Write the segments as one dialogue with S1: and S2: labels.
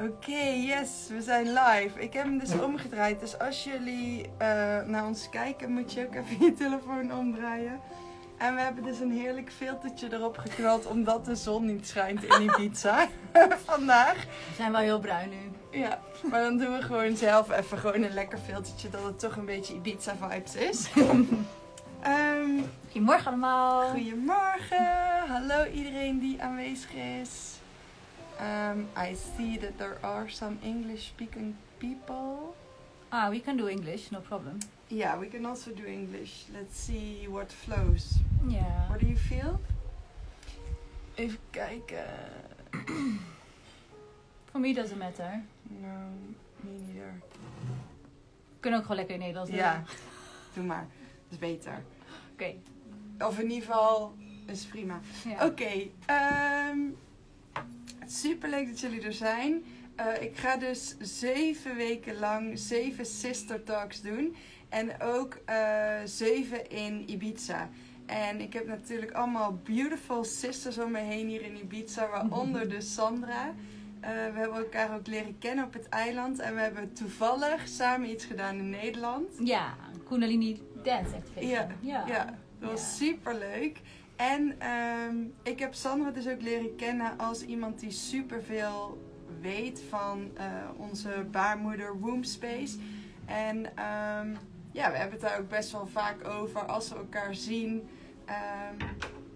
S1: Oké, yes, we zijn live. Ik heb hem dus omgedraaid. Dus als jullie eh, naar ons kijken, moet je ook even je telefoon omdraaien. En we hebben dus een heerlijk filtertje erop geknald, omdat de zon niet schijnt in Ibiza vandaag.
S2: We zijn wel heel bruin nu.
S1: Ja, maar dan doen we gewoon zelf even gewoon een lekker filtertje, dat het toch een beetje Ibiza vibes is. Ehm,
S2: Goedemorgen allemaal.
S1: Goedemorgen, hallo iedereen die aanwezig is. Um, I see that there are some English speaking people.
S2: Ah, we can do English, no problem.
S1: Yeah, we can also do English. Let's see what flows.
S2: Yeah.
S1: What do you feel? Even kijken.
S2: For me doesn't matter.
S1: No, me neither.
S2: We kunnen ook gewoon lekker in Nederlands doen.
S1: Ja, doe maar. Dat is beter.
S2: Oké.
S1: Of in ieder geval, is prima.
S2: Ja.
S1: Oké, ehm super leuk dat jullie er zijn. Eh, ik ga dus zeven weken lang zeven sister talks doen. En ook eh, zeven in Ibiza. En ik heb natuurlijk allemaal beautiful sisters om me heen hier in Ibiza. Waaronder dus Sandra. Eh, we hebben elkaar ook leren kennen op het eiland. En we hebben toevallig samen iets gedaan in Nederland.
S2: Ja, Kundalini Dance Activation.
S1: Ja,
S2: ja.
S1: Ja, dat was
S2: Ja.
S1: super leuk. En ehm, ik heb Sandra dus ook leren kennen als iemand die superveel weet van eh, onze baarmoeder womb space. En ehm, ja, we hebben het daar ook best wel vaak over als we elkaar zien. Ehm,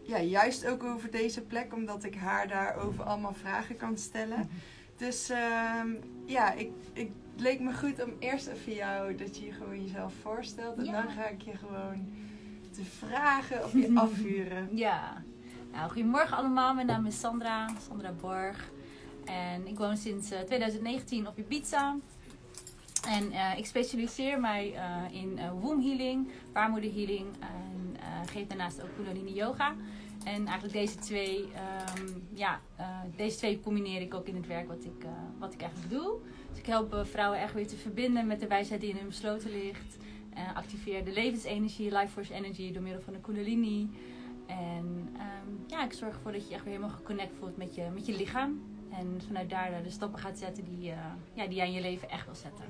S1: ja, juist ook over deze plek, omdat ik haar daarover allemaal vragen kan stellen. Dus ehm, ja, ik, ik, het leek me goed om eerst even jou, dat je je gewoon jezelf voorstelt. En
S2: Ja.
S1: dan ga ik je gewoon de vragen op je afvuren.
S2: Ja. Nou, goedemorgen allemaal. Mijn naam is Sandra, Sandra Borg. En ik woon sinds eh, 2019 op Ibiza. En eh, ik specialiseer mij eh, in eh womb healing, baarmoeder healing en eh, geef daarnaast ook Kundalini yoga. En eigenlijk deze twee, ehm, ja, eh, deze twee combineer ik ook in het werk wat ik, eh, wat ik eigenlijk doe. Dus ik help eh, vrouwen echt weer te verbinden met de wijsheid die in hun besloten ligt. Eh, activeer de levensenergie, life force energy door middel van de Kundalini. En ehm, ja, ik zorg ervoor dat je je echt weer helemaal geconnect voelt met je, met je lichaam. En vanuit daar de stappen gaat zetten die, eh, ja, die jij in je leven echt wil zetten.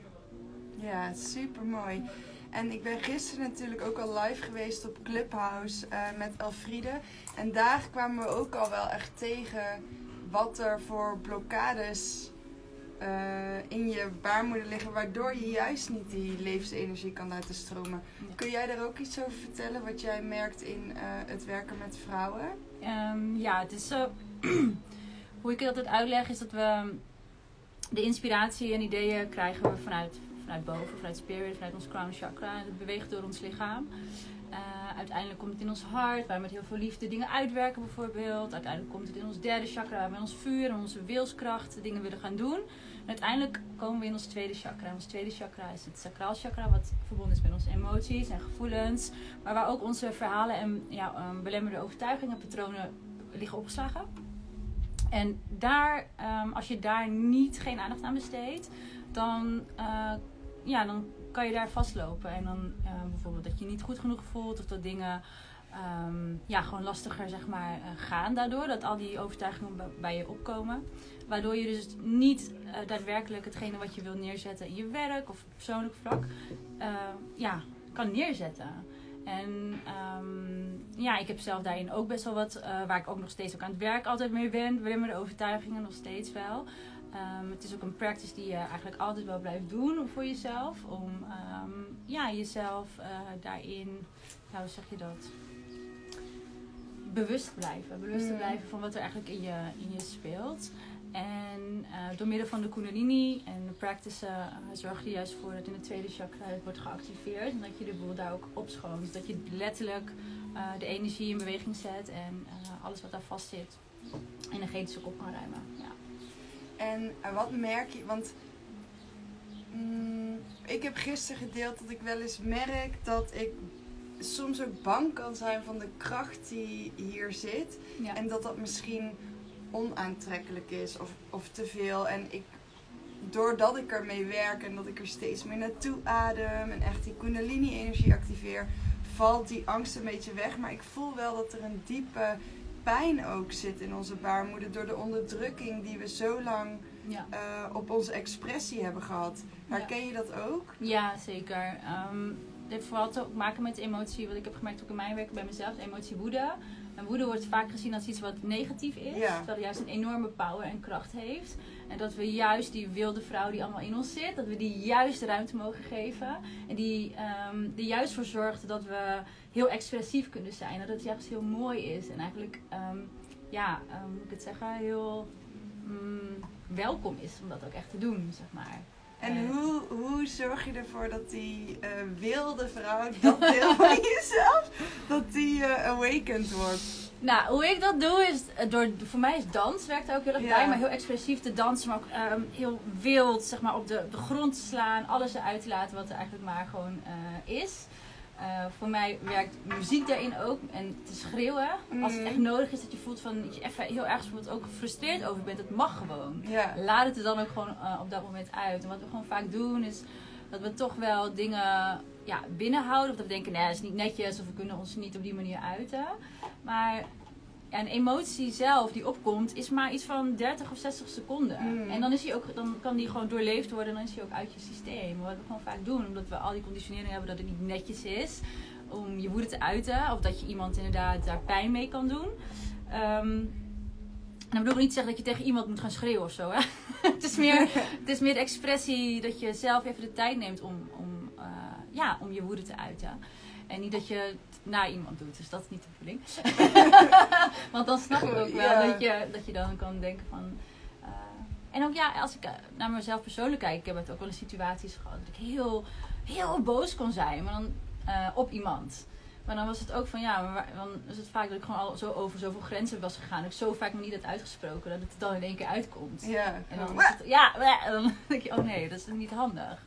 S1: Ja, super mooi. En ik ben gisteren natuurlijk ook al live geweest op Clubhouse eh, met Elfriede. En daar kwamen we ook al wel echt tegen wat er voor blokkades eh, in je baarmoeder liggen, waardoor je juist niet die levensenergie kan laten stromen.
S2: Ja.
S1: Kun jij daar ook iets over vertellen, wat jij merkt in eh, het werken met vrouwen?
S2: Ehm, ja, het is zo. hoe ik het altijd uitleg is dat we de inspiratie en ideeën krijgen we vanuit, vanuit boven, vanuit spirit, vanuit ons crown chakra. En het beweegt door ons lichaam. Eh, uiteindelijk komt het in ons hart, waar we met heel veel liefde dingen uitwerken bijvoorbeeld. Uiteindelijk komt het in ons derde chakra, waar we ons vuur en onze wilskracht dingen willen gaan doen. En uiteindelijk komen we in ons tweede chakra. Ons tweede chakra is het sacraal chakra, wat verbonden is met onze emoties en gevoelens. Maar waar ook onze verhalen en ja, um, belemmerde overtuigingen, patronen liggen opgeslagen. En daar, ehm, als je daar niet geen aandacht aan besteedt, dan, eh, ja, dan kan je daar vastlopen. En dan eh, bijvoorbeeld dat je niet goed genoeg voelt of dat dingen ehm, ja, gewoon lastiger zeg maar, eh, gaan daardoor. Dat al die overtuigingen bij- je opkomen. Waardoor je dus niet eh, daadwerkelijk hetgene wat je wil neerzetten in je werk of persoonlijk vlak, eh, ja, kan neerzetten. En ehm, ja, ik heb zelf daarin ook best wel wat, eh, waar ik ook nog steeds ook aan het werk altijd mee ben. Belemmerde overtuigingen nog steeds wel. Ehm, het is ook een practice die je eigenlijk altijd wel blijft doen voor jezelf. Om ehm, ja, jezelf eh, daarin, ja, hoe zeg je dat? Bewust te blijven. Bewust te
S1: Mm.
S2: blijven van wat er eigenlijk in je, in je speelt. En eh, door middel van de Kundalini en de practice eh, zorg je juist voor dat in het tweede chakra het wordt geactiveerd. En dat je de boel daar ook opschoont. Dus dat je letterlijk de energie in beweging zet en alles wat daar vast zit energetisch ook op kan ruimen. Ja.
S1: En wat merk je? Want mm, ik heb gisteren gedeeld dat ik wel eens merk dat ik soms ook bang kan zijn van de kracht die hier zit.
S2: Ja.
S1: En dat dat misschien onaantrekkelijk is of, of te veel. En ik, doordat ik ermee werk en dat ik er steeds meer naartoe adem en echt die kundalini-energie activeer, valt die angst een beetje weg. Maar ik voel wel dat er een diepe pijn ook zit in onze baarmoeder door de onderdrukking die we zo lang
S2: Ja.
S1: eh, op onze expressie hebben gehad. Herken je dat ook?
S2: Ja, zeker. Ehm het heeft vooral te maken met emotie, wat ik heb gemerkt ook in mijn werk bij mezelf, emotie woede. En woede wordt vaak gezien als iets wat negatief is,
S1: Ja.
S2: terwijl het juist een enorme power en kracht heeft. En dat we juist die wilde vrouw die allemaal in ons zit, dat we die juist ruimte mogen geven. En die ehm er juist voor zorgt dat we heel expressief kunnen zijn. Dat het juist heel mooi is. En eigenlijk, ehm, ja, ehm, moet ik het zeggen, heel mm, welkom is om dat ook echt te doen, zeg maar.
S1: En hoe, hoe zorg je ervoor dat die eh, wilde vrouw, dat deel van jezelf, dat die eh, awakened wordt?
S2: Nou, hoe ik dat doe is, eh, door, voor mij is dans werkt ook heel erg
S1: Ja.
S2: bij, maar heel expressief te dansen, maar ook ehm, heel wild, zeg maar, op de, op de grond te slaan, alles eruit te laten wat er eigenlijk maar gewoon is. Eh, voor mij werkt muziek daarin ook en te schreeuwen. Als het
S1: Mhm.
S2: echt nodig is dat je voelt van, dat je even heel erg bijvoorbeeld ook gefrustreerd over bent, het mag gewoon.
S1: Ja.
S2: Laat het er dan ook gewoon eh, op dat moment uit. En wat we gewoon vaak doen is dat we toch wel dingen ja, binnenhouden. Of dat we denken, nee, dat is niet netjes. Of we kunnen ons niet op die manier uiten. Maar een emotie zelf die opkomt is maar iets van 30 of 60 seconden.
S1: Mm.
S2: En dan, is die ook, dan kan die gewoon doorleefd worden. En dan is die ook uit je systeem. Wat we gewoon vaak doen. Omdat we al die conditionering hebben dat het niet netjes is. Om je woede te uiten. Of dat je iemand inderdaad daar pijn mee kan doen. Ehm, en dat bedoel ik niet te zeggen dat je tegen iemand moet gaan schreeuwen of zo. Hè? het, is meer, het is meer de expressie dat je zelf even de tijd neemt om, om, eh, ja, om je woede te uiten. En niet dat je naar iemand doet. Dus dat is niet de bedoeling. Want dan snap ik ook wel
S1: Ja.
S2: dat, je, dat je dan kan denken van... eh, en ook ja, als ik eh, naar mezelf persoonlijk kijk. Ik heb het ook wel in situaties gehad. Dat ik heel, heel boos kon zijn. Maar dan eh, op iemand. Maar dan was het ook van ja, maar waar- dan is het vaak dat ik gewoon al zo over zoveel grenzen was gegaan. Dat ik zo vaak me niet had uitgesproken dat het dan in één keer uitkomt.
S1: Ja.
S2: En dan, het, ja, dan denk je, oh nee, dat is niet handig.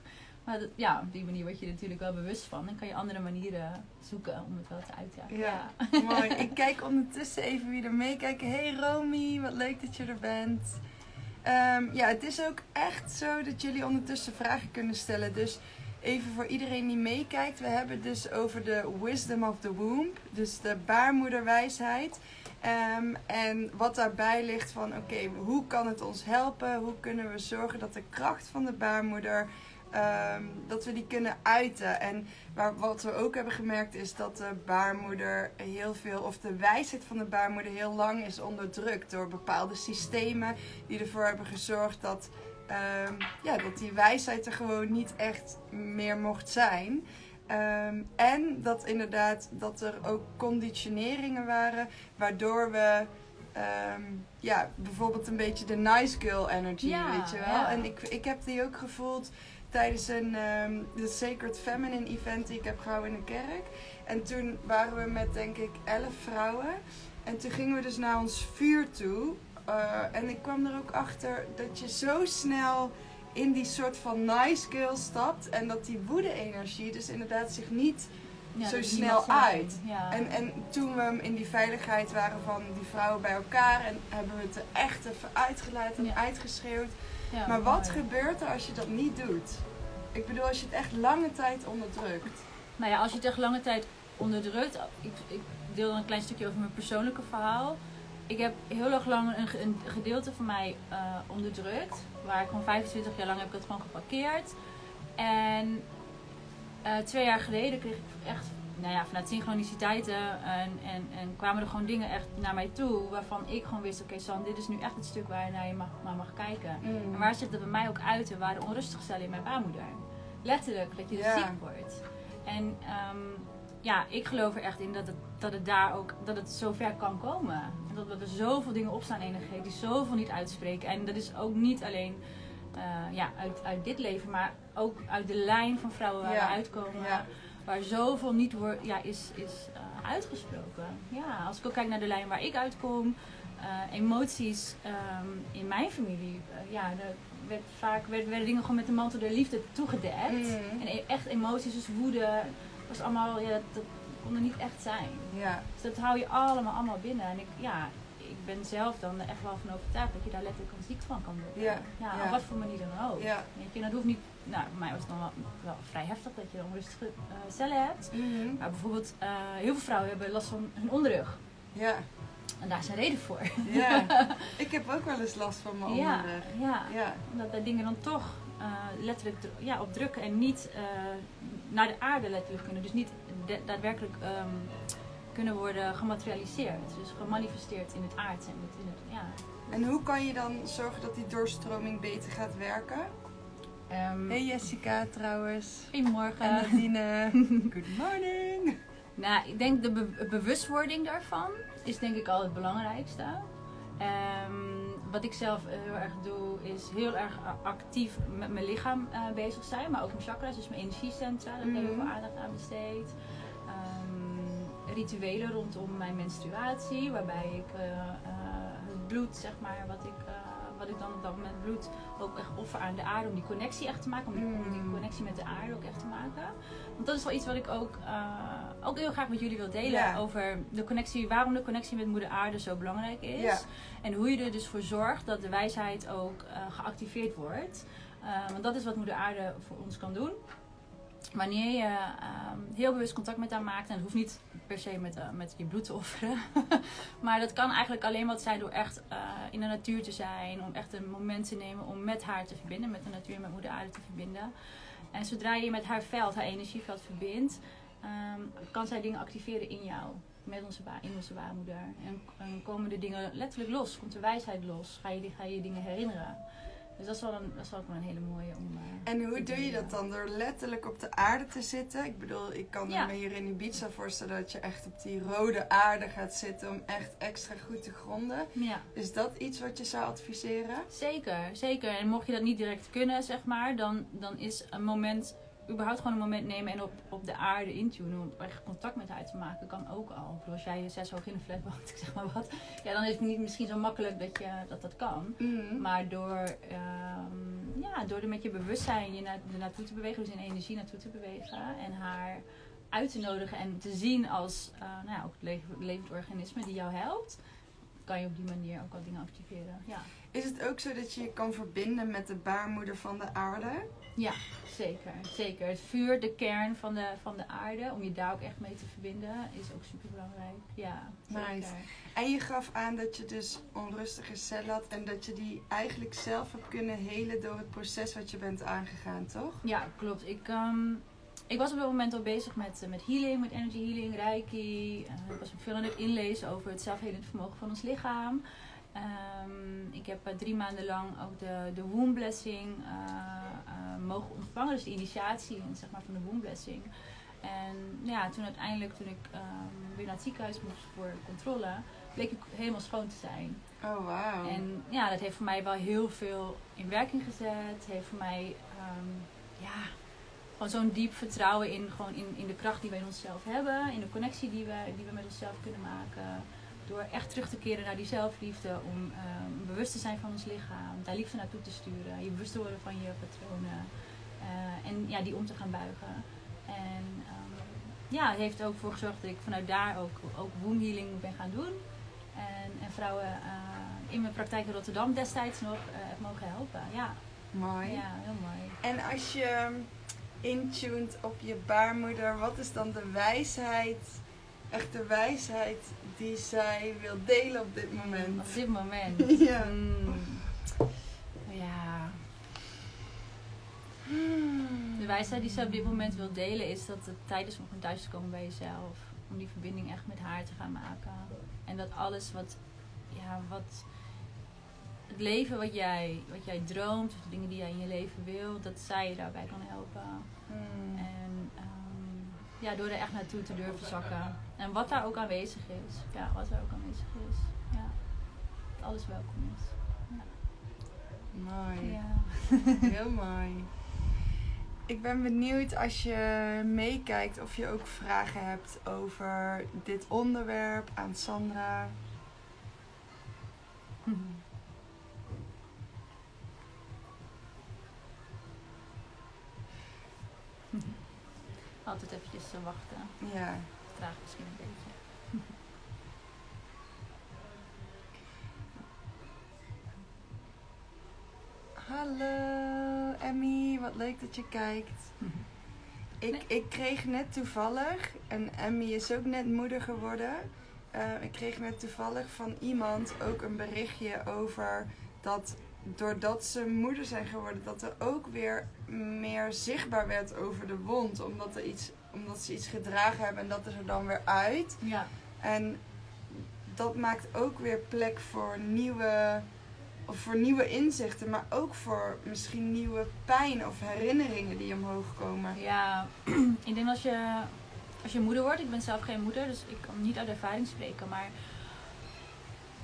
S2: Maar dat, ja, op die manier word je er natuurlijk wel bewust van. En kan je andere manieren zoeken om het wel te uiten.
S1: Ja. Mooi. Ik kijk ondertussen even wie er meekijken. Hey Romy, wat leuk dat je er bent. Ehm, ja, het is ook echt zo dat jullie ondertussen vragen kunnen stellen. Dus even voor iedereen die meekijkt. We hebben het dus over de wisdom of the womb. Dus de baarmoederwijsheid. Ehm, en wat daarbij ligt van, oké, hoe kan het ons helpen? Hoe kunnen we zorgen dat de kracht van de baarmoeder, ehm, dat we die kunnen uiten? En maar wat we ook hebben gemerkt is dat de baarmoeder heel veel, of de wijsheid van de baarmoeder heel lang is onderdrukt door bepaalde systemen die ervoor hebben gezorgd dat, ehm, ja, dat die wijsheid er gewoon niet echt meer mocht zijn. Ehm, en dat inderdaad dat er ook conditioneringen waren waardoor we ja, bijvoorbeeld een beetje de nice girl energy,
S2: Ja,
S1: weet je wel.
S2: ja.
S1: En ik, ik heb die ook gevoeld tijdens een ehm, de Sacred Feminine event die ik heb gehouden in de kerk. En toen waren we met denk ik elf vrouwen. En toen gingen we dus naar ons vuur toe. Eh, en ik kwam er ook achter dat je zo snel in die soort van nice girl stapt. En dat die woede-energie dus inderdaad zich niet
S2: Ja,
S1: zo snel uit.
S2: Ja.
S1: en, en toen we in die veiligheid waren van die vrouwen bij elkaar en hebben we het er echt even uitgelaten en
S2: Ja.
S1: uitgeschreeuwd.
S2: Ja,
S1: maar wat
S2: mooi.
S1: gebeurt er als je dat niet doet? Ik bedoel, als je het echt lange tijd onderdrukt.
S2: Nou ja, als je het echt lange tijd onderdrukt. Ik, ik deel dan een klein stukje over mijn persoonlijke verhaal. Ik heb heel erg lang een, een gedeelte van mij eh, onderdrukt. Waar ik gewoon 25 jaar lang heb ik het gewoon geparkeerd. En eh, twee jaar geleden kreeg ik echt, nou ja, vanuit synchroniciteiten en, en, en kwamen er gewoon dingen echt naar mij toe. Waarvan ik gewoon wist, oké San, dit is nu echt het stuk waar je naar je mag, naar mag kijken.
S1: Mm.
S2: En waar zich dat bij mij ook uiten, waren onrustig stellen in mijn baarmoeder. Letterlijk, dat je
S1: Ja.
S2: ziek wordt. En ehm, ja, ik geloof er echt in dat het, dat het daar ook, dat het zover kan komen. En dat we er zoveel dingen opstaan energetisch, zoveel niet uitspreken. En dat is ook niet alleen eh, ja, uit, uit dit leven, maar ook uit de lijn van vrouwen waar
S1: Ja.
S2: we uitkomen.
S1: Ja.
S2: Waar zoveel niet wordt, ja, is, is eh, uitgesproken. Ja, als ik ook kijk naar de lijn waar ik uitkom, eh, emoties ehm, in mijn familie, eh, ja, er werd vaak werden, werden dingen gewoon met de mantel der liefde toegedekt.
S1: Mm.
S2: En e- echt emoties, dus woede, was allemaal, ja, dat, dat kon er niet echt zijn.
S1: Ja,
S2: Dus dat hou je allemaal, allemaal binnen. En ik, ja, ik ben zelf dan echt wel van overtuigd dat je daar letterlijk een ziek van kan worden.
S1: Ja,
S2: ja,
S1: ja.
S2: op wat voor manier dan ook.
S1: ja.
S2: Weet je, dat hoeft niet, nou, voor mij was het dan wel, wel vrij heftig dat je onrustige eh, cellen hebt.
S1: Mhm.
S2: Maar bijvoorbeeld, eh, heel veel vrouwen hebben last van hun onderrug.
S1: Ja,
S2: En daar is een reden voor.
S1: Ja, ik heb ook wel eens last van mijn onderrug.
S2: ja.
S1: Ja.
S2: Dat de dingen dan toch eh, letterlijk ja, op drukken en niet eh, naar de aarde letterlijk kunnen. Dus niet daadwerkelijk ehm, kunnen worden gematerialiseerd. Dus gemanifesteerd in het aard. En het, in het, ja.
S1: En hoe kan je dan zorgen dat die doorstroming beter gaat werken?
S2: Ehm,
S1: Hey Jessica trouwens.
S2: Goedemorgen.
S1: En Nadine. Good morning.
S2: Nou, ik denk de be- bewustwording daarvan is denk ik al het belangrijkste. Ehm, wat ik zelf eh, heel erg doe, is heel erg actief met mijn lichaam eh, bezig zijn. Maar ook mijn chakras, dus mijn energiecentra. Daar heb ik heel
S1: Mhm.
S2: veel aandacht aan besteed. Rituelen rondom mijn menstruatie, waarbij ik eh, eh, het bloed, zeg maar, wat ik, eh, wat ik dan op dat moment bloed, ook echt offer aan de aarde. Om die connectie echt te maken. Om die, om die
S1: Mm.
S2: connectie met de aarde ook echt te maken. Want dat is wel iets wat ik ook, ook heel graag met jullie wil delen.
S1: Ja.
S2: Over de connectie, waarom de connectie met moeder aarde zo belangrijk is.
S1: Ja.
S2: En hoe je er dus voor zorgt dat de wijsheid ook geactiveerd wordt. Want dat is wat moeder aarde voor ons kan doen. Wanneer je ehm, heel bewust contact met haar maakt. En het hoeft niet per se met, eh, met je bloed te offeren. maar dat kan eigenlijk alleen wat zijn door echt eh, in de natuur te zijn. Om echt een moment te nemen om met haar te verbinden. Met de natuur en met moeder aarde te verbinden. En zodra je met haar veld, haar energieveld verbindt, ehm, kan zij dingen activeren in jou. Met onze, in onze baarmoeder. En, en komen de dingen letterlijk los. Komt de wijsheid los. Ga je, ga je dingen herinneren. Dus dat is wel, een, dat is wel ook wel een hele mooie om. eh,
S1: En hoe doe je dat dan? Door letterlijk op de aarde te zitten? Ik bedoel, ik kan
S2: Ja.
S1: me hier in Ibiza voorstellen dat je echt op die rode aarde gaat zitten om echt extra goed te gronden.
S2: Ja,
S1: Is dat iets wat je zou adviseren?
S2: zeker, zeker. En mocht je dat niet direct kunnen, zeg maar, dan, dan is een moment, überhaupt gewoon een moment nemen en op, op de aarde intunen. Om echt contact met haar te maken, kan ook al. Bedoel, als jij zes hoog in de flat woont, ik zeg maar wat. Ja, dan is het niet misschien zo makkelijk dat je, dat, dat kan.
S1: Mhm.
S2: Maar door, ehm, ja, door er met je bewustzijn je na, er naartoe te bewegen, dus in energie naartoe te bewegen en haar uit te nodigen en te zien als eh, nou ja, ook het le- levend organisme die jou helpt, kan je op die manier ook al dingen activeren. Ja,
S1: Is het ook zo dat je je kan verbinden met de baarmoeder van de aarde?
S2: ja zeker, zeker. Het vuur, de kern van de, van de aarde, om je daar ook echt mee te verbinden, is ook super belangrijk. Ja, zeker.
S1: Nice. En je gaf aan dat je dus onrustige cellen had en dat je die eigenlijk zelf hebt kunnen helen door het proces wat je bent aangegaan, toch?
S2: Ja, klopt. Ik, ehm, ik was op dat moment al bezig met, eh, met healing, met energy healing, reiki. Eh, ik was ook veel aan het inlezen over het zelfhelend vermogen van ons lichaam. Ehm, ik heb eh, drie maanden lang ook de, de womb blessing eh, eh, mogen ontvangen. Dus de initiatie zeg maar, van de womb blessing. En ja, toen uiteindelijk, toen ik ehm, weer naar het ziekenhuis moest voor controle, bleek ik helemaal schoon te zijn.
S1: Oh, wauw.
S2: En ja, dat heeft voor mij wel heel veel in werking gezet. Heeft voor mij ehm, ja, gewoon zo'n diep vertrouwen in, gewoon in, in de kracht die wij in onszelf hebben. In de connectie die we, die we met onszelf kunnen maken. Door echt terug te keren naar die zelfliefde. Om ehm, bewust te zijn van ons lichaam. Daar liefde naartoe te sturen. Je bewust te worden van je patronen. eh, en ja, die om te gaan buigen. En ehm, ja, het heeft ook voor gezorgd dat ik vanuit daar ook, ook womb healing ben gaan doen. En, en vrouwen eh, in mijn praktijk in Rotterdam destijds nog eh, heb mogen helpen. Ja,
S1: Mooi.
S2: ja, heel mooi.
S1: En als je intuned op je baarmoeder, wat is dan de wijsheid, echt de wijsheid die zij wil delen op dit moment?
S2: Op dit moment.
S1: Ja.
S2: Mm. ja. De wijsheid die ze op dit moment wil delen is dat het tijd is om gewoon thuis te komen bij jezelf. Om die verbinding echt met haar te gaan maken. En dat alles wat, ja, wat het leven wat jij, wat jij droomt, of de dingen die jij in je leven wil, dat zij je daarbij kan helpen. En ehm, ja, door er echt naartoe te durven zakken. En wat daar ook aanwezig is. Ja, wat daar ook aanwezig is. Ja. Dat alles welkom is.
S1: Mooi.
S2: Ja.
S1: Heel mooi. Ik ben benieuwd als je meekijkt of je ook vragen hebt over dit onderwerp aan Sandra.
S2: Altijd eventjes te wachten.
S1: Ja.
S2: Traag misschien een beetje.
S1: Hallo Emmy, wat leuk dat je kijkt. Ik,
S2: Nee.
S1: ik kreeg net toevallig, en Emmy is ook net moeder geworden. eh, ik kreeg net toevallig van iemand ook een berichtje over dat doordat ze moeder zijn geworden, dat er ook weer meer zichtbaar werd over de wond. Omdat, er iets, omdat ze iets gedragen hebben en dat is er dan weer uit.
S2: Ja.
S1: En dat maakt ook weer plek voor nieuwe, of voor nieuwe inzichten, maar ook voor misschien nieuwe pijn of herinneringen die omhoog komen.
S2: Ja, ik denk als je, als je moeder wordt, ik ben zelf geen moeder, dus ik kan niet uit ervaring spreken, maar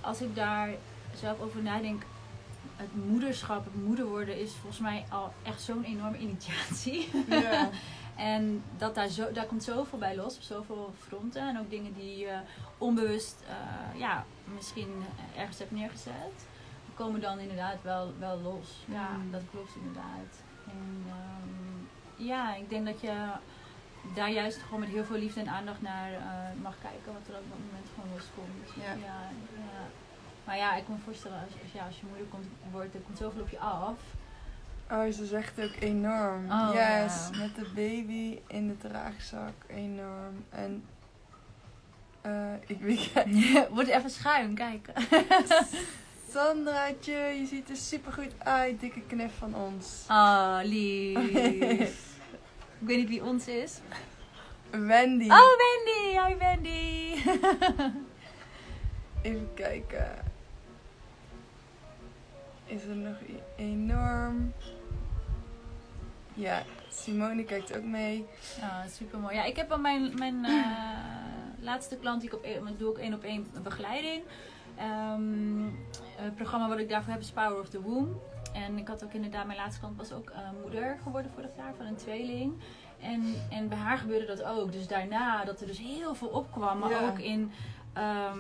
S2: als ik daar zelf over nadenk, het moederschap, het moeder worden is volgens mij al echt zo'n enorme initiatie.
S1: Ja.
S2: En dat daar, zo, daar komt zoveel bij los op zoveel fronten. En ook dingen die je onbewust eh, ja, misschien ergens hebt neergezet. Komen dan inderdaad wel, wel los. Ja,
S1: Mm.
S2: dat klopt inderdaad. En ehm, ja, ik denk dat je daar juist gewoon met heel veel liefde en aandacht naar eh, mag kijken. Wat er op dat moment gewoon loskomt.
S1: Ja.
S2: ja, ja. Maar ja, ik kan me voorstellen als, als, ja, als je moeder komt, wordt, er komt zoveel op je af.
S1: Oh, ze zegt ook enorm.
S2: Oh,
S1: yes,
S2: ja.
S1: met de baby in de draagzak. Enorm. En eh, ik weet
S2: Wordt even schuin, kijk.
S1: Sandraatje, je ziet er super goed uit. Dikke knif van ons.
S2: Oh, lief. ik weet niet wie ons is.
S1: Wendy.
S2: Oh, Wendy. Hi, Wendy.
S1: Even kijken. Is er nog enorm? Ja, Simone kijkt ook mee.
S2: oh, super mooi. Ja, ik heb al mijn, mijn eh, laatste klant, die ik op ik doe ook één op één begeleiding. Ehm, het programma wat ik daarvoor heb is Power of the Womb. En ik had ook inderdaad, mijn laatste klant was ook eh, moeder geworden vorig jaar van een tweeling. En, en bij haar gebeurde dat ook. Dus daarna dat er dus heel veel opkwam. Maar
S1: Ja.
S2: ook in ehm,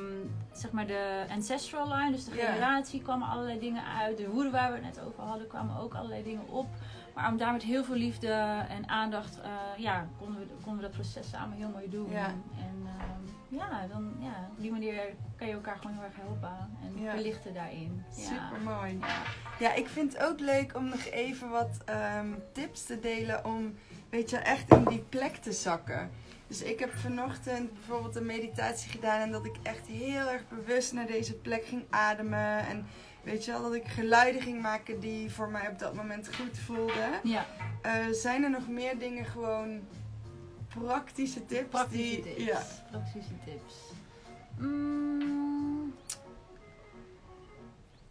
S2: zeg maar de ancestral line, dus de generatie, kwamen allerlei dingen uit. De woede waar we het net over hadden, kwamen ook allerlei dingen op. Maar om daar met heel veel liefde en aandacht, eh, ja, konden we, konden we dat proces samen heel mooi doen. En ehm, ja, dan, ja, op die manier kan je elkaar gewoon heel erg helpen en
S1: Ja.
S2: verlichten daarin. Ja.
S1: Super mooi.
S2: Ja.
S1: Ja, ik vind het ook leuk om nog even wat ehm, tips te delen om, weet je, echt in die plek te zakken. Dus ik heb vanochtend bijvoorbeeld een meditatie gedaan en dat ik echt heel erg bewust naar deze plek ging ademen. En weet je wel, dat ik geluiden ging maken die voor mij op dat moment goed voelden.
S2: Ja,
S1: Eh, zijn er nog meer dingen gewoon praktische tips?
S2: praktische
S1: die,
S2: tips.
S1: Ja.
S2: Praktische tips. Mm.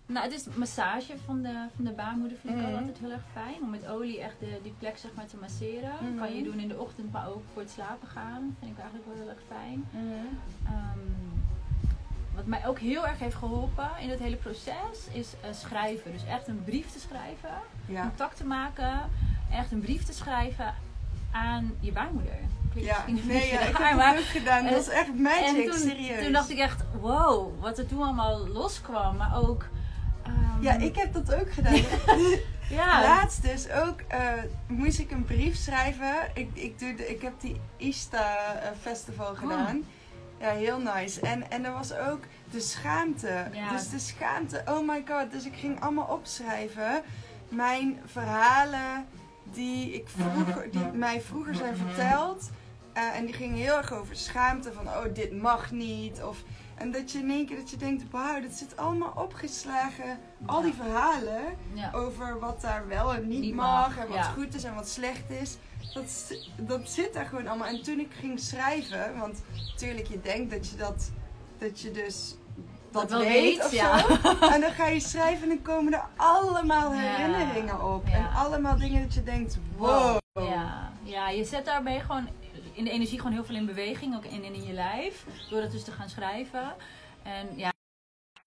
S2: Nou, het is massage van de, van de baarmoeder vind ik
S1: Mhm.
S2: altijd heel erg fijn. Om met olie echt de, die plek zeg maar te masseren.
S1: Mhm.
S2: Kan je doen in de ochtend, maar ook voor het slapen gaan. Vind ik eigenlijk wel heel erg fijn.
S1: Mhm.
S2: Ehm, wat mij ook heel erg heeft geholpen in het hele proces is eh, schrijven. Dus echt een brief te schrijven,
S1: Ja.
S2: contact te maken, echt een brief te schrijven aan je baarmoeder.
S1: Ja, nee, ja, ik heb het ook gedaan. Dat was echt magic,
S2: en toen,
S1: serieus.
S2: toen dacht ik echt, wow, wat er toen allemaal loskwam. Maar ook...
S1: Ja, ik heb dat ook gedaan.
S2: ja,
S1: Laatst dus ook eh, moest ik een brief schrijven. Ik, ik, doe de, ik heb die Ista eh, Festival gedaan. Ja, heel nice. En, en er was ook de schaamte.
S2: Ja.
S1: Dus de schaamte, oh my god. Dus ik ging allemaal opschrijven. Mijn verhalen die, ik vroeger, die mij vroeger zijn verteld. Eh, en die gingen heel erg over schaamte. Van, oh, dit mag niet. Of, en dat je in één keer dat je denkt, wauw, dat zit allemaal opgeslagen. Al die verhalen
S2: ja.
S1: over wat daar wel en niet,
S2: Niet
S1: mag,
S2: mag,
S1: en wat
S2: ja.
S1: goed is en wat slecht is. Dat, dat zit daar gewoon allemaal. En toen ik ging schrijven, want natuurlijk je denkt dat je dat, dat je dus dat, weet,
S2: weet,
S1: of
S2: ja.
S1: zo. En dan ga je schrijven en dan komen er allemaal herinneringen op. En allemaal dingen dat je denkt, wow.
S2: Ja, ja, je zet daarmee gewoon in de energie gewoon heel veel in beweging, ook in, in je lijf, door dat dus te gaan schrijven. En ja,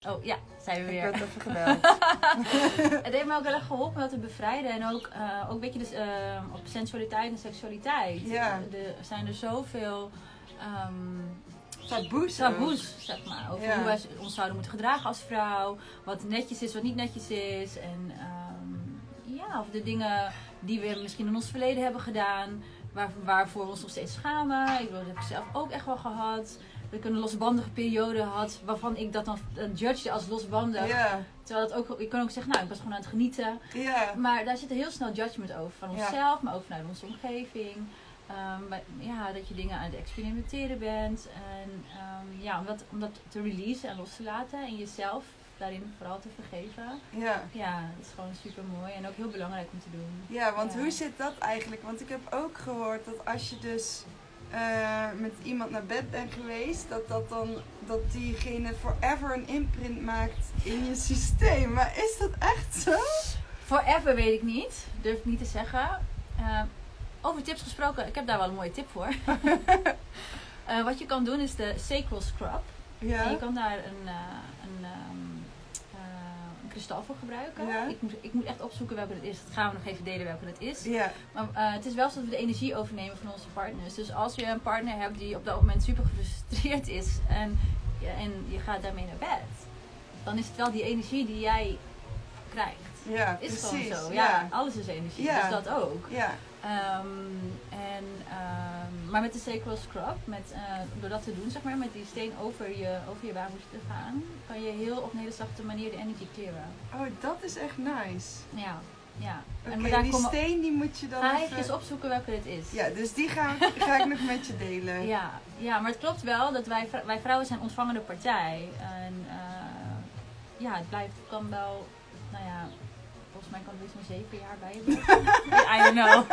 S2: oh ja, zijn we
S1: Ik
S2: weer.
S1: werd even gebeld.
S2: Het heeft me ook heel erg geholpen dat te bevrijden en ook, eh, ook een beetje dus, eh, op sensualiteit en seksualiteit.
S1: Ja.
S2: Er zijn er zoveel ehm,
S1: Taboes.
S2: taboes, zeg maar, over
S1: Ja.
S2: hoe wij ons zouden moeten gedragen als vrouw, wat netjes is, wat niet netjes is. En ehm, ja, of de dingen die we misschien in ons verleden hebben gedaan, waar, waarvoor we ons nog steeds schamen. Ik bedoel, dat heb ik zelf ook echt wel gehad. Dat ik een losbandige periode had, waarvan ik dat dan judgede als losbandig. Terwijl dat ook, ik kan ook zeggen, nou, ik was gewoon aan het genieten. Maar daar zit heel snel judgment over. Van onszelf, maar ook vanuit onze omgeving. Ehm, bij- ja, dat je dingen aan het experimenteren bent. En ehm, ja, om dat, om dat te releasen en los te laten. En jezelf daarin vooral te vergeven.
S1: Ja.
S2: Ja, dat is gewoon super mooi. En ook heel belangrijk om te doen.
S1: Ja, want
S2: Ja.
S1: hoe zit dat eigenlijk? Want ik heb ook gehoord dat als je dus eh, met iemand naar bed bent geweest, dat, dat dan dat diegene forever een imprint maakt in je systeem. Maar is dat echt zo?
S2: Forever weet ik niet. Durf ik niet te zeggen. Ehm, over tips gesproken, ik heb daar wel een mooie tip voor. Eh, wat je kan doen is de Sacral Scrub. En je
S1: Ja.
S2: kan daar een, eh, een, ehm, eh, een kristal voor gebruiken.
S1: Ja.
S2: Ik, moet, ik moet echt opzoeken welke het is. Dat gaan we nog even delen welke het is.
S1: Ja.
S2: Maar eh, het is wel zo dat we de energie overnemen van onze partners. Dus als je een partner hebt die op dat moment super gefrustreerd is en, ja, en je gaat daarmee naar bed, dan is het wel die energie die jij krijgt.
S1: Ja,
S2: Is
S1: precies.
S2: gewoon zo. Ja, alles is energie. Dus dat ook.
S1: Ja.
S2: Ehm, maar met de sacral scrub, met, eh, door dat te doen, zeg maar, met die steen over je, over je te gaan, kan je heel op een hele zachte manier de energy clearen.
S1: Oh, dat is echt nice.
S2: Ja, ja.
S1: Oké,
S2: en maar daar
S1: die
S2: komen
S1: steen die moet je dan
S2: ga
S1: even...
S2: opzoeken welke het is.
S1: Ja, dus die ga, ga ik nog met je delen.
S2: Ja, ja, maar het klopt wel dat wij, wij vrouwen zijn ontvangende partij. En eh, ja, het blijft, kan wel, nou ja, volgens mij kan het zo'n zeven jaar bij je. I don't know.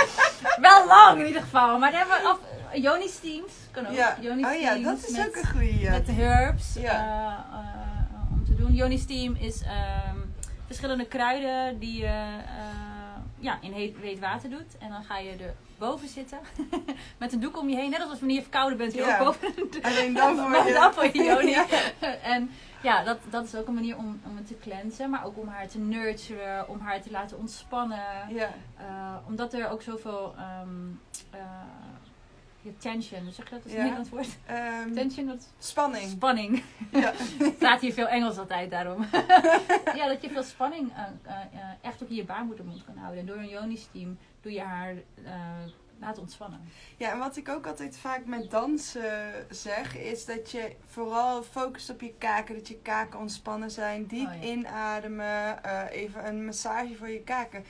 S2: wel lang in ieder geval. Maar dan hebben we af, Joni Steams, kan ook.
S1: Ja.
S2: Yoni
S1: Oh ja, dat is
S2: met,
S1: ook een goeie.
S2: met de herbs
S1: Ja.
S2: eh, om te doen. Yoni Steam is ehm, verschillende kruiden die je eh, ja, in heet, heet water doet. En dan ga je er boven zitten met een doek om je heen. Net als wanneer je verkouden bent, je
S1: Ja.
S2: ook boven een doek.
S1: Alleen dan voor je...
S2: dan voor je Yoni.
S1: Ja.
S2: en ja, dat, dat is ook een manier om, om het te cleansen. Maar ook om haar te nurturen, om haar te laten ontspannen.
S1: Ja.
S2: Eh, omdat er ook zoveel ehm, eh, ja, tension, zeg je dat? Is
S1: Ja.
S2: een Nederlands woord.
S1: Ehm,
S2: Tension, dat
S1: spanning.
S2: spanning.
S1: Ja.
S2: Praat hier veel Engels altijd daarom. ja, dat je veel spanning eh, eh, echt op je baarmoedermond kan houden. En door een Joni-steam doe je haar laten ontspannen.
S1: Ja, en wat ik ook altijd vaak met dansen zeg, is dat je vooral focust op je kaken. Dat je kaken ontspannen zijn. Diep
S2: Oh ja.
S1: inademen. even een massage voor je kaken.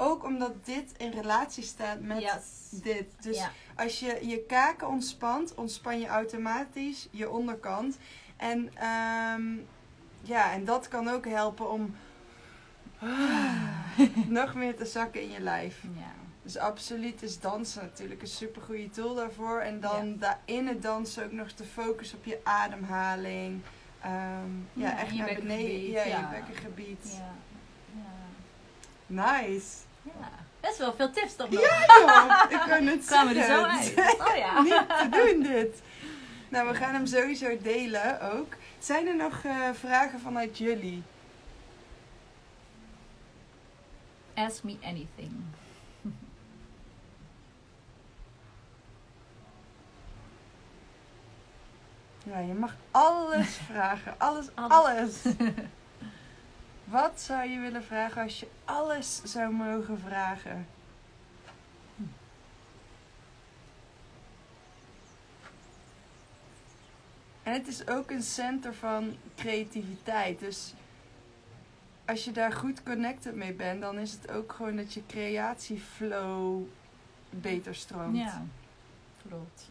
S1: Ook omdat dit in relatie staat met
S2: Yes.
S1: dit. Dus als je je kaken ontspant, ontspan je automatisch je onderkant. En, ehm, ja, en dat kan ook helpen om nog meer te zakken in je lijf. Dus absoluut is dansen natuurlijk een super goede tool daarvoor. En dan daar in het dansen ook nog te focussen op je ademhaling. Ehm, ja,
S2: Ja,
S1: echt naar beneden. Ja,
S2: ja.
S1: je bekkengebied. Nice.
S2: Ja. Best wel veel tips toch nog.
S1: Ja joh, ik kan het
S2: Kwamen er zo uit. Oh ja.
S1: Niet te doen dit. Nou, we gaan hem sowieso delen ook. Zijn er nog eh, vragen vanuit jullie?
S2: Ask me anything.
S1: Ja, je mag alles vragen. Alles,
S2: Alles.
S1: alles. Wat zou je willen vragen als je alles zou mogen vragen? En het is ook een center van creativiteit. Dus als je daar goed connected mee bent, dan is het ook gewoon dat je creatieflow beter stroomt.
S2: Ja, klopt.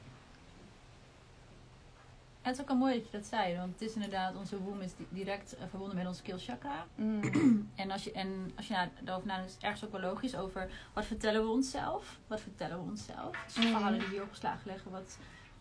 S2: Het is ook wel mooi dat je dat zei, want het is inderdaad, onze womb is di- direct eh, verbonden met onze keel chakra.
S1: Mm.
S2: En als je, en als je na- daarover nadenkt, is het ergens ook wel logisch over wat vertellen we onszelf? Wat vertellen we onszelf? Dus
S1: Mhm.
S2: verhalen die hier opgeslagen leggen, wat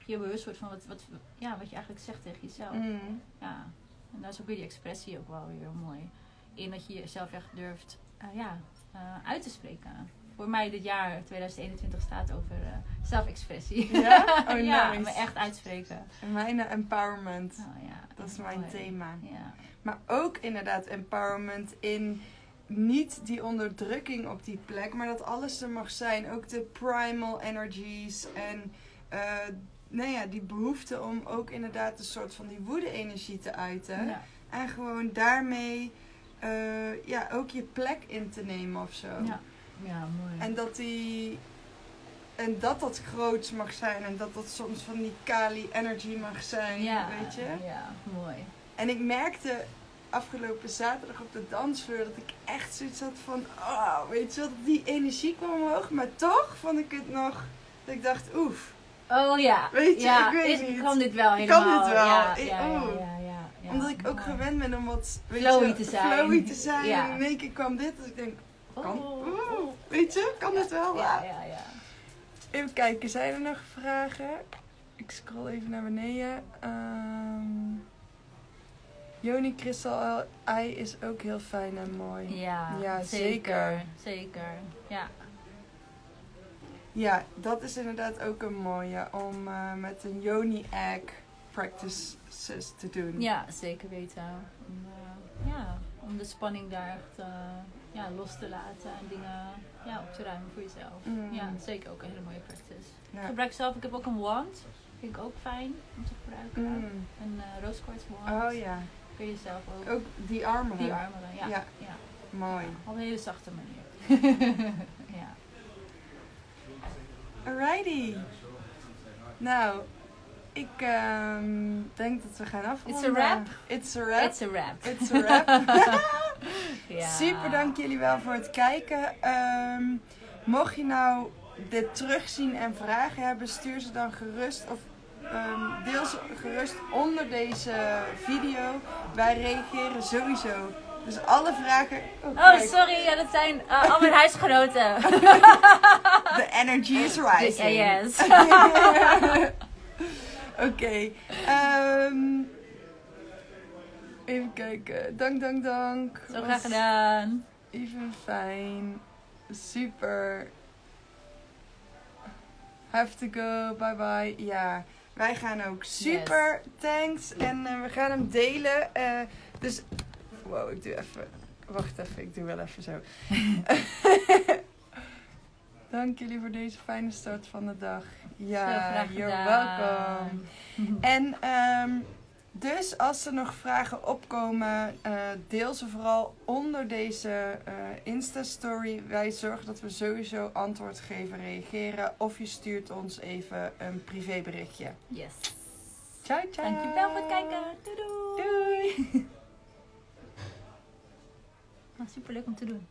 S2: je bewust wordt van wat, wat, ja, wat je eigenlijk zegt tegen jezelf.
S1: Mm.
S2: Ja, en daar is ook weer die expressie ook wel weer heel mooi. In dat je jezelf echt durft eh, ja, eh, uit te spreken. Voor mij dit jaar 2021 staat over eh, zelfexpressie.
S1: Ja? Oh,
S2: ja,
S1: nice.
S2: me echt uitspreken.
S1: En Mijn empowerment.
S2: Nou, ja,
S1: Dat is mijn thema.
S2: Ja.
S1: Maar ook inderdaad empowerment in niet die onderdrukking op die plek, maar dat alles er mag zijn. Ook de primal energies en eh, nou ja, die behoefte om ook inderdaad een soort van die woede-energie te uiten.
S2: Ja.
S1: En gewoon daarmee eh, ja, ook je plek in te nemen of zo.
S2: Ja. Ja, mooi.
S1: En dat die. En dat dat groots mag zijn. En dat dat soms van die Kali energy mag zijn.
S2: ja,
S1: Weet je?
S2: Ja, mooi.
S1: En ik merkte afgelopen zaterdag op de dansvloer dat ik echt zoiets had van, oh, weet je wat, die energie kwam omhoog. Maar toch vond ik het nog Dat ik dacht, oef.
S2: Oh ja.
S1: Weet je,
S2: ja,
S1: ik weet
S2: is-
S1: niet.
S2: Kan dit wel
S1: Kan dit
S2: helemaal?
S1: wel?
S2: Ja,
S1: Ik-
S2: ja, ja, ja, ja, ja.
S1: Omdat ik ook gewend ben om wat
S2: Flowy
S1: je,
S2: te zijn.
S1: flowy te zijn. En in één keer kwam dit. Dus ik denk, kan,
S2: Oh.
S1: Weet je, kan dit wel?
S2: Ja, ja, ja.
S1: Even kijken, zijn er nog vragen? Ik scroll even naar beneden. Ehm Joni Crystal Eye is ook heel fijn en mooi.
S2: Ja,
S1: Ja,
S2: zeker. Zeker. Ja.
S1: Ja, dat is inderdaad ook een mooie om eh, met een Yoni egg practices te doen.
S2: ja, zeker weten. Om, eh, ja, om de spanning daar echt eh, ja, los te laten en dingen ja, op te ruimen voor jezelf.
S1: Mm.
S2: Ja, zeker ook een hele mooie practice.
S1: Ja.
S2: Gebruik zelf, ik heb ook een wand. Vind ik ook fijn om te gebruiken.
S1: Mm.
S2: Een uh, rose quartz wand.
S1: Oh ja,
S2: Kun je zelf ook.
S1: ook die armen.
S2: Die armen, ja.
S1: Ja.
S2: ja.
S1: Mooi.
S2: Op een hele zachte manier. ja.
S1: Alrighty. Nou, ik ehm, denk dat we gaan afronden.
S2: It's a wrap?
S1: It's a wrap.
S2: It's a wrap.
S1: It's a wrap.
S2: ja.
S1: Super, dank jullie wel voor het kijken. Ehm, mocht je nou dit terugzien en vragen hebben, stuur ze dan gerust of ehm, deel ze gerust onder deze video. Wij reageren sowieso. Dus alle vragen.
S2: Oh,
S1: kijk,
S2: sorry. Ja, dat zijn uh, al mijn huisgenoten.
S1: The energy is rising.
S2: Yes.
S1: Oké. ehm, even kijken. Dank, dank, dank.
S2: Zo graag gedaan.
S1: Even fijn. Super. Have to go. Bye bye. Ja, wij gaan ook. Super. Thanks. En eh, we gaan hem delen. Eh, dus. Wow, ik doe even. Wacht even, ik doe wel even zo. Dank jullie voor deze fijne start van de dag. Ja, you're welcome. En ehm, dus als er nog vragen opkomen, eh, deel ze vooral onder deze eh, Insta-story. Wij zorgen dat we sowieso antwoord geven, reageren. Of je stuurt ons even een privéberichtje.
S2: Yes.
S1: Ciao, ciao.
S2: Dankjewel voor het kijken. Doei doei.
S1: Doei.
S2: Ah, super leuk om te doen.